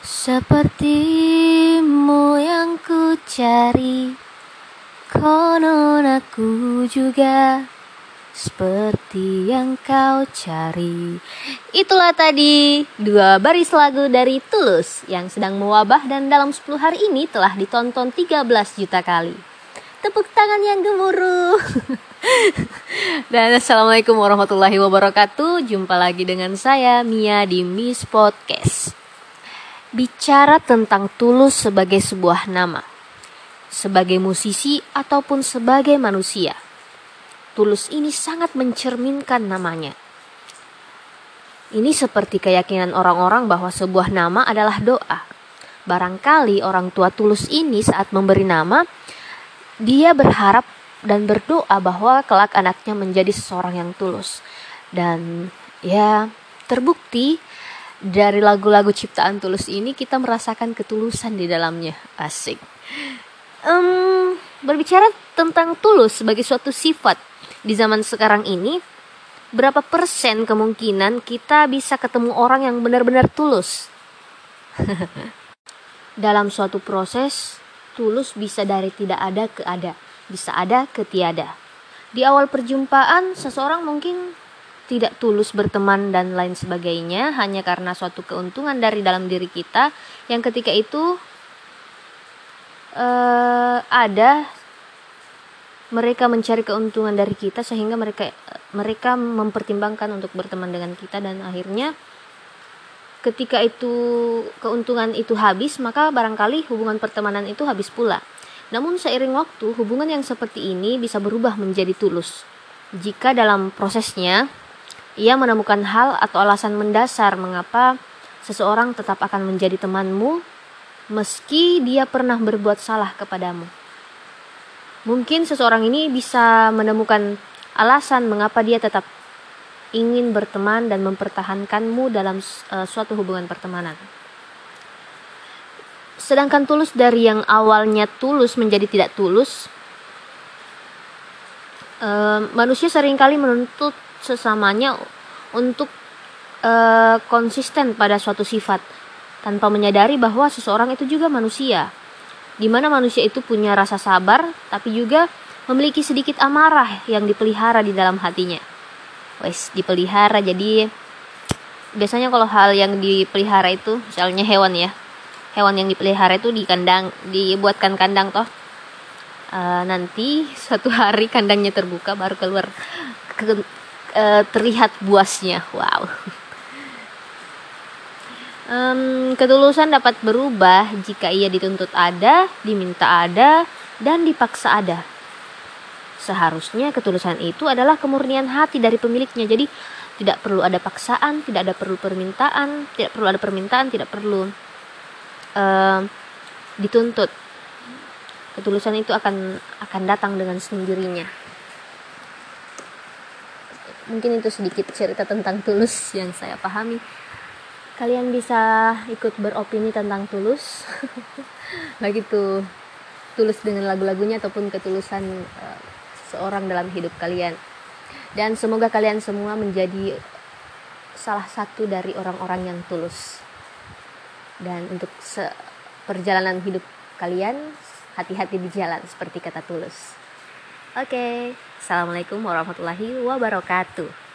Sepertimu yang ku cari Konon aku juga. Seperti yang kau cari. Itulah tadi dua baris lagu dari Tulus Yang sedang mewabah dan dalam 10 hari ini telah ditonton 13 juta kali. Tepuk tangan yang gemuruh. Dan Assalamualaikum warahmatullahi wabarakatuh. Jumpa lagi dengan saya Mia di Miss Podcast bicara tentang Tulus sebagai sebuah nama, sebagai musisi ataupun sebagai manusia. Tulus ini sangat mencerminkan namanya. Ini seperti keyakinan orang-orang bahwa sebuah nama adalah doa. Barangkali orang tua Tulus ini saat memberi nama, dia berharap dan berdoa bahwa kelak anaknya menjadi seseorang yang tulus. Dan ya, terbukti dari lagu-lagu ciptaan Tulus ini kita merasakan ketulusan di dalamnya. Asik. Um, berbicara tentang Tulus sebagai suatu sifat di zaman sekarang ini berapa persen kemungkinan kita bisa ketemu orang yang benar-benar tulus? Dalam suatu proses tulus bisa dari tidak ada ke ada bisa ada ke tiada. Di awal perjumpaan seseorang mungkin tidak tulus berteman dan lain sebagainya hanya karena suatu keuntungan dari dalam diri kita yang ketika itu uh, ada mereka mencari keuntungan dari kita sehingga mereka mereka mempertimbangkan untuk berteman dengan kita dan akhirnya ketika itu keuntungan itu habis maka barangkali hubungan pertemanan itu habis pula. Namun seiring waktu hubungan yang seperti ini bisa berubah menjadi tulus. Jika dalam prosesnya ia menemukan hal atau alasan mendasar mengapa seseorang tetap akan menjadi temanmu meski dia pernah berbuat salah kepadamu. Mungkin seseorang ini bisa menemukan alasan mengapa dia tetap ingin berteman dan mempertahankanmu dalam uh, suatu hubungan pertemanan. Sedangkan tulus dari yang awalnya tulus menjadi tidak tulus, uh, manusia sering kali menuntut sesamanya untuk uh, konsisten pada suatu sifat. Tanpa menyadari bahwa seseorang itu juga manusia. Di mana manusia itu punya rasa sabar tapi juga memiliki sedikit amarah yang dipelihara di dalam hatinya. Wes dipelihara jadi biasanya kalau hal yang dipelihara itu misalnya hewan ya. Hewan yang dipelihara itu di kandang dibuatkan kandang toh. Uh, nanti suatu hari kandangnya terbuka baru keluar ke, uh, terlihat buasnya. Wow. Um, ketulusan dapat berubah jika ia dituntut ada, diminta ada, dan dipaksa ada. Seharusnya ketulusan itu adalah kemurnian hati dari pemiliknya. Jadi tidak perlu ada paksaan, tidak ada perlu permintaan, tidak perlu ada permintaan, tidak perlu uh, dituntut. Ketulusan itu akan akan datang dengan sendirinya mungkin itu sedikit cerita tentang Tulus yang saya pahami. Kalian bisa ikut beropini tentang Tulus. Baik itu tulus dengan lagu-lagunya ataupun ketulusan uh, seorang dalam hidup kalian. Dan semoga kalian semua menjadi salah satu dari orang-orang yang tulus. Dan untuk perjalanan hidup kalian hati-hati di jalan seperti kata tulus oke okay. Assalamualaikum warahmatullahi wabarakatuh.